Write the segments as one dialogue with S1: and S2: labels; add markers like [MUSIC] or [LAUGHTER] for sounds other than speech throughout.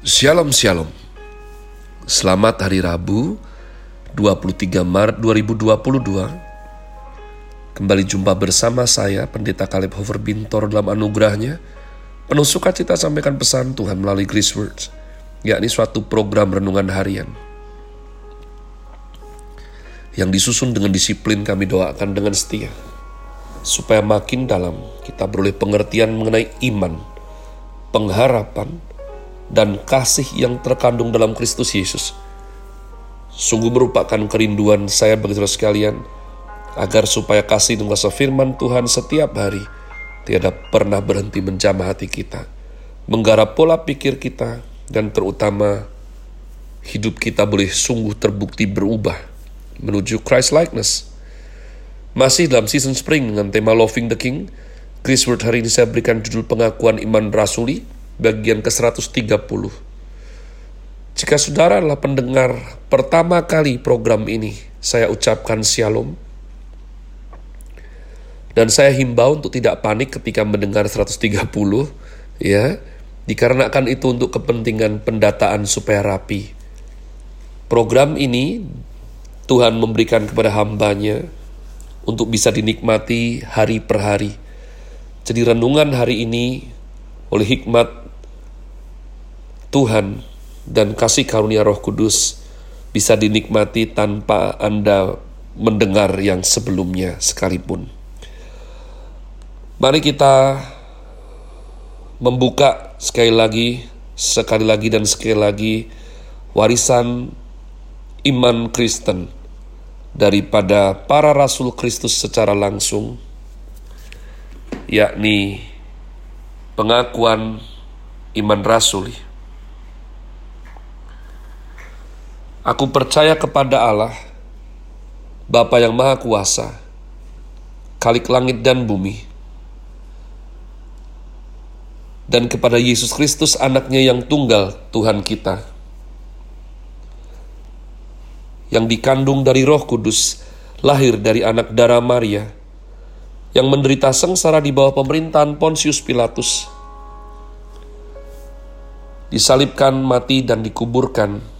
S1: Shalom Shalom. Selamat Hari Rabu 23 Maret 2022 Kembali jumpa bersama saya Pendeta Kaleb Hofer Bintor dalam anugerahnya. Penuh sukacita sampaikan pesan Tuhan melalui Grace Words yakni suatu program renungan harian. Yang disusun dengan disiplin kami doakan dengan setia supaya makin dalam kita beroleh pengertian mengenai iman, pengharapan, dan kasih yang terkandung dalam Kristus Yesus. Sungguh merupakan kerinduan saya bagi saudara sekalian, agar supaya kasih dan kuasa firman Tuhan setiap hari tiada pernah berhenti menjamah hati kita, menggarap pola pikir kita, dan terutama hidup kita boleh sungguh terbukti berubah menuju Christ likeness. Masih dalam season spring dengan tema Loving the King, Chris Word hari ini saya berikan judul pengakuan iman rasuli, bagian ke-130. Jika saudara adalah pendengar pertama kali program ini, saya ucapkan shalom. Dan saya himbau untuk tidak panik ketika mendengar 130, ya, dikarenakan itu untuk kepentingan pendataan supaya rapi. Program ini Tuhan memberikan kepada hambanya untuk bisa dinikmati hari per hari. Jadi renungan hari ini oleh hikmat Tuhan dan kasih karunia Roh Kudus bisa dinikmati tanpa Anda mendengar yang sebelumnya sekalipun. Mari kita membuka sekali lagi, sekali lagi dan sekali lagi warisan iman Kristen daripada para rasul Kristus secara langsung yakni pengakuan iman rasuli Aku percaya kepada Allah, Bapa yang Maha Kuasa, Kalik langit dan bumi, dan kepada Yesus Kristus anaknya yang tunggal Tuhan kita, yang dikandung dari roh kudus, lahir dari anak darah Maria, yang menderita sengsara di bawah pemerintahan Pontius Pilatus, disalibkan, mati, dan dikuburkan,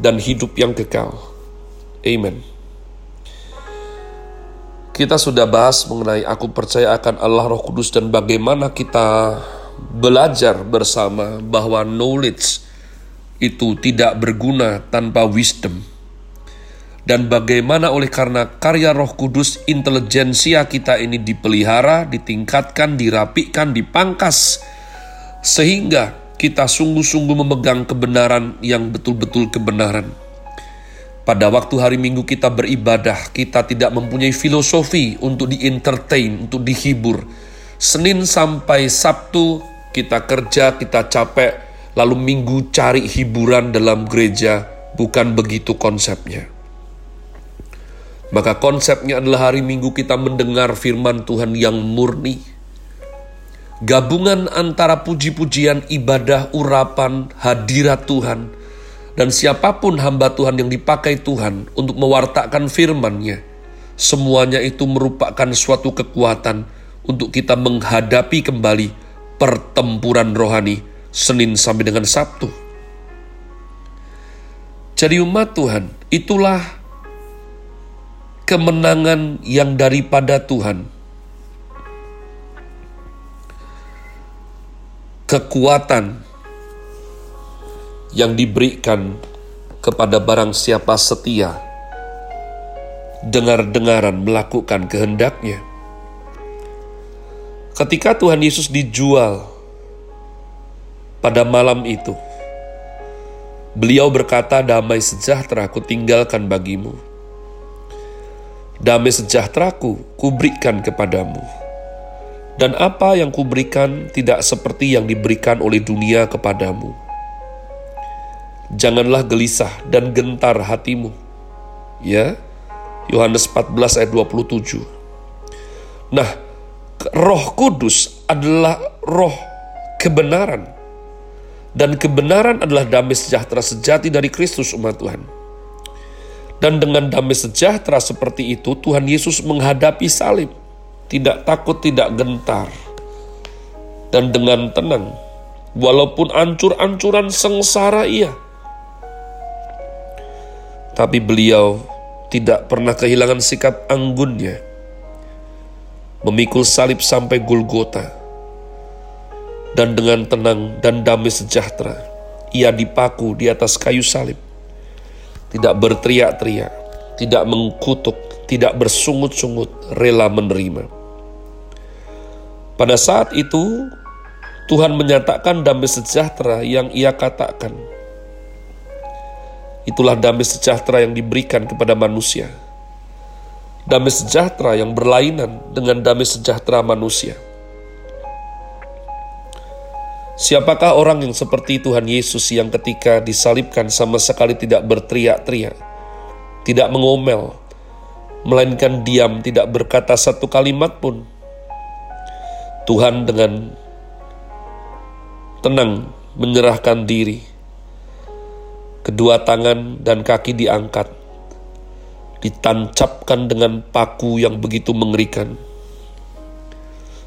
S1: dan hidup yang kekal. Amen. Kita sudah bahas mengenai aku percaya akan Allah Roh Kudus dan bagaimana kita belajar bersama bahwa knowledge itu tidak berguna tanpa wisdom. Dan bagaimana oleh karena karya roh kudus intelijensia kita ini dipelihara, ditingkatkan, dirapikan, dipangkas. Sehingga kita sungguh-sungguh memegang kebenaran yang betul-betul kebenaran. Pada waktu hari Minggu kita beribadah, kita tidak mempunyai filosofi untuk di-entertain, untuk dihibur. Senin sampai Sabtu kita kerja, kita capek, lalu Minggu cari hiburan dalam gereja, bukan begitu konsepnya. Maka konsepnya adalah hari Minggu kita mendengar firman Tuhan yang murni, gabungan antara puji-pujian, ibadah, urapan, hadirat Tuhan, dan siapa pun hamba Tuhan yang dipakai Tuhan untuk mewartakan firman-Nya, semuanya itu merupakan suatu kekuatan untuk kita menghadapi kembali pertempuran rohani Senin sampai dengan Sabtu. Jadi umat Tuhan, itulah kemenangan yang daripada Tuhan kekuatan yang diberikan kepada barang siapa setia, dengar-dengaran melakukan kehendaknya. Ketika Tuhan Yesus dijual pada malam itu, beliau berkata, "Damai sejahtera ku tinggalkan bagimu, damai sejahteraku kuberikan kepadamu." Dan apa yang kuberikan tidak seperti yang diberikan oleh dunia kepadamu. Janganlah gelisah dan gentar hatimu. Ya, Yohanes 14 ayat 27. Nah, Roh Kudus adalah roh kebenaran. Dan kebenaran adalah damai sejahtera sejati dari Kristus umat Tuhan. Dan dengan damai sejahtera seperti itu, Tuhan Yesus menghadapi salib. Tidak takut, tidak gentar. Dan dengan tenang, walaupun ancur-ancuran sengsara ia. Tapi beliau tidak pernah kehilangan sikap anggunnya. Memikul salib sampai Golgota dan dengan tenang dan damai sejahtera ia dipaku di atas kayu salib. Tidak berteriak-teriak, tidak mengkutuk, tidak bersungut-sungut, rela menerima. Pada saat itu, Tuhan menyatakan damai sejahtera yang ia katakan. Itulah damai sejahtera yang diberikan kepada manusia. Damai sejahtera yang berlainan dengan damai sejahtera manusia Siapakah orang yang seperti Tuhan Yesus yang ketika disalibkan sama sekali tidak berteriak-teriak, tidak mengomel, melainkan diam, tidak berkata satu kalimat pun. Tuhan dengan tenang menyerahkan diri, kedua tangan dan kaki diangkat, ditancapkan dengan paku yang begitu mengerikan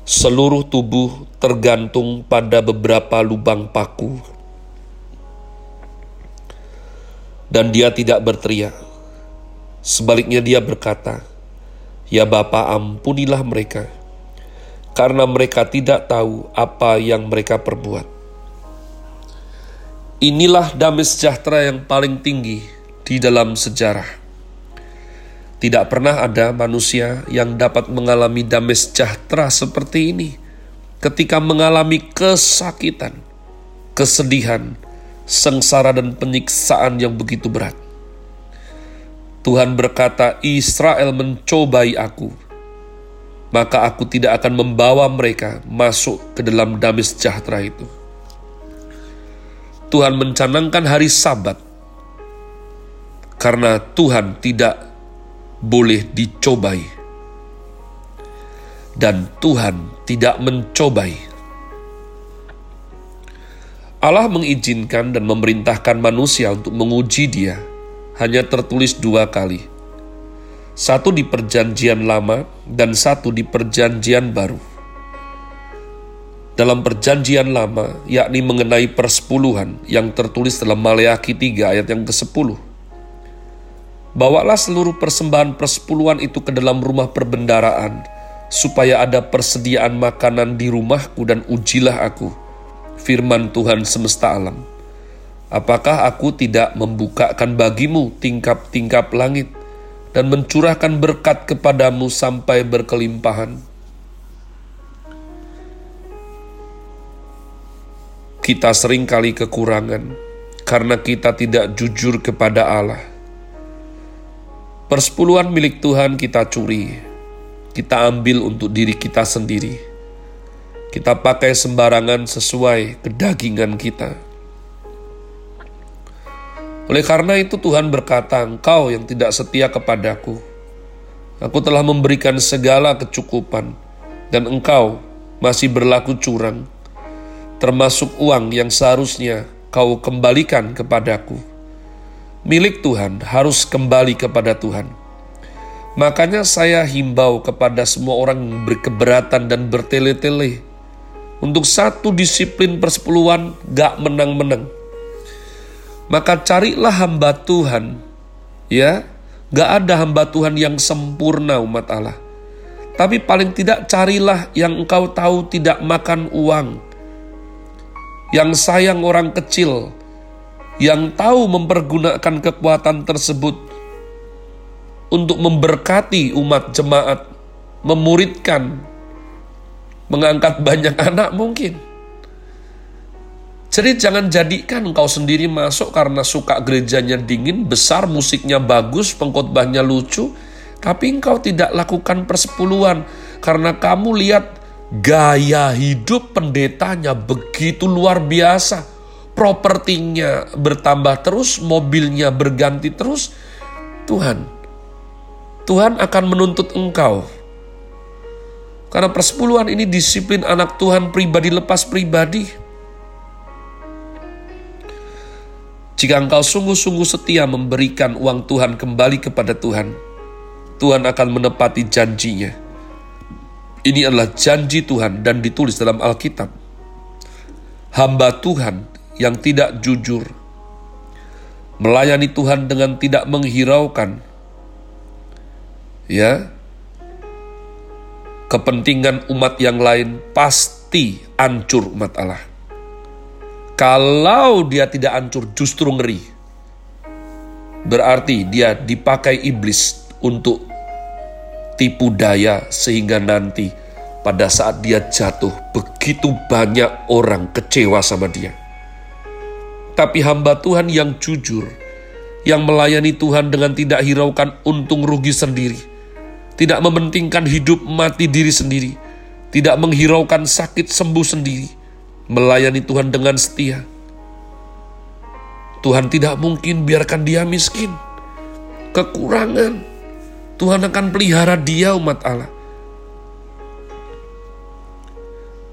S1: seluruh tubuh tergantung pada beberapa lubang paku. Dan dia tidak berteriak. Sebaliknya dia berkata, Ya Bapa ampunilah mereka, karena mereka tidak tahu apa yang mereka perbuat. Inilah damai sejahtera yang paling tinggi di dalam sejarah tidak pernah ada manusia yang dapat mengalami damai sejahtera seperti ini ketika mengalami kesakitan, kesedihan, sengsara dan penyiksaan yang begitu berat. Tuhan berkata, Israel mencobai aku, maka aku tidak akan membawa mereka masuk ke dalam damai sejahtera itu. Tuhan mencanangkan hari sabat, karena Tuhan tidak boleh dicobai, dan Tuhan tidak mencobai. Allah mengizinkan dan memerintahkan manusia untuk menguji Dia hanya tertulis dua kali. Satu di Perjanjian Lama dan satu di Perjanjian Baru. Dalam Perjanjian Lama, yakni mengenai persepuluhan yang tertulis dalam Maleakhi 3 ayat yang ke-10 Bawalah seluruh persembahan persepuluhan itu ke dalam rumah perbendaraan, supaya ada persediaan makanan di rumahku dan ujilah aku. Firman Tuhan semesta alam. Apakah aku tidak membukakan bagimu tingkap-tingkap langit dan mencurahkan berkat kepadamu sampai berkelimpahan? Kita sering kali kekurangan karena kita tidak jujur kepada Allah Persepuluhan milik Tuhan kita curi, kita ambil untuk diri kita sendiri. Kita pakai sembarangan sesuai kedagingan kita. Oleh karena itu Tuhan berkata, engkau yang tidak setia kepadaku, aku telah memberikan segala kecukupan, dan engkau masih berlaku curang, termasuk uang yang seharusnya kau kembalikan kepadaku milik Tuhan harus kembali kepada Tuhan. Makanya saya himbau kepada semua orang yang berkeberatan dan bertele-tele. Untuk satu disiplin persepuluhan gak menang-menang. Maka carilah hamba Tuhan. Ya, gak ada hamba Tuhan yang sempurna umat Allah. Tapi paling tidak carilah yang engkau tahu tidak makan uang. Yang sayang orang kecil, yang tahu mempergunakan kekuatan tersebut untuk memberkati umat jemaat, memuridkan, mengangkat banyak [LAUGHS] anak mungkin. Jadi jangan jadikan engkau sendiri masuk karena suka gerejanya dingin, besar, musiknya bagus, pengkhotbahnya lucu, tapi engkau tidak lakukan persepuluhan karena kamu lihat gaya hidup pendetanya begitu luar biasa. Propertinya bertambah terus, mobilnya berganti terus. Tuhan, Tuhan akan menuntut engkau. Karena persepuluhan ini disiplin anak Tuhan pribadi lepas pribadi. Jika engkau sungguh-sungguh setia memberikan uang Tuhan kembali kepada Tuhan, Tuhan akan menepati janjinya ini adalah janji Tuhan dan ditulis dalam Alkitab. Hamba Tuhan yang tidak jujur, melayani Tuhan dengan tidak menghiraukan, ya, kepentingan umat yang lain pasti hancur umat Allah. Kalau dia tidak hancur, justru ngeri. Berarti dia dipakai iblis untuk tipu daya sehingga nanti pada saat dia jatuh begitu banyak orang kecewa sama dia. Tapi hamba Tuhan yang jujur, yang melayani Tuhan dengan tidak hiraukan untung rugi sendiri, tidak mementingkan hidup mati diri sendiri, tidak menghiraukan sakit sembuh sendiri, melayani Tuhan dengan setia. Tuhan tidak mungkin biarkan dia miskin, kekurangan, Tuhan akan pelihara dia umat Allah.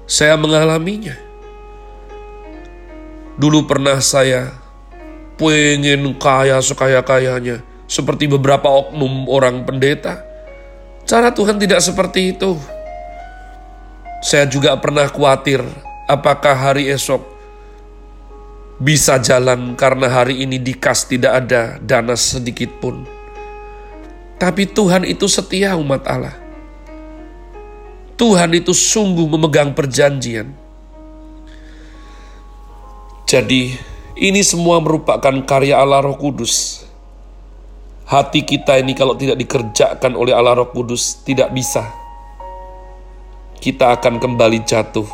S1: Saya mengalaminya. Dulu pernah saya pengen kaya sekaya-kayanya. Seperti beberapa oknum orang pendeta. Cara Tuhan tidak seperti itu. Saya juga pernah khawatir apakah hari esok bisa jalan karena hari ini di kas tidak ada dana sedikit pun. Tapi Tuhan itu setia umat Allah. Tuhan itu sungguh memegang perjanjian. Jadi, ini semua merupakan karya Allah Roh Kudus. Hati kita ini kalau tidak dikerjakan oleh Allah Roh Kudus tidak bisa. Kita akan kembali jatuh,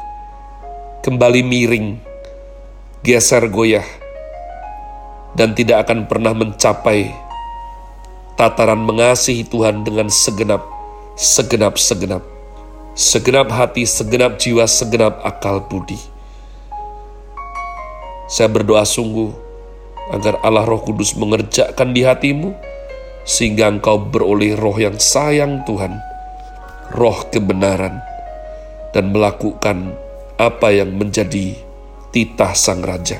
S1: kembali miring, geser goyah, dan tidak akan pernah mencapai tataran mengasihi Tuhan dengan segenap, segenap, segenap, segenap hati, segenap jiwa, segenap akal budi. Saya berdoa sungguh agar Allah Roh Kudus mengerjakan di hatimu, sehingga engkau beroleh roh yang sayang Tuhan, roh kebenaran, dan melakukan apa yang menjadi titah Sang Raja.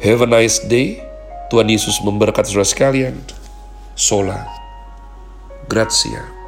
S1: Have a nice day. Tuhan Yesus memberkati saudara sekalian. sola. Grazie.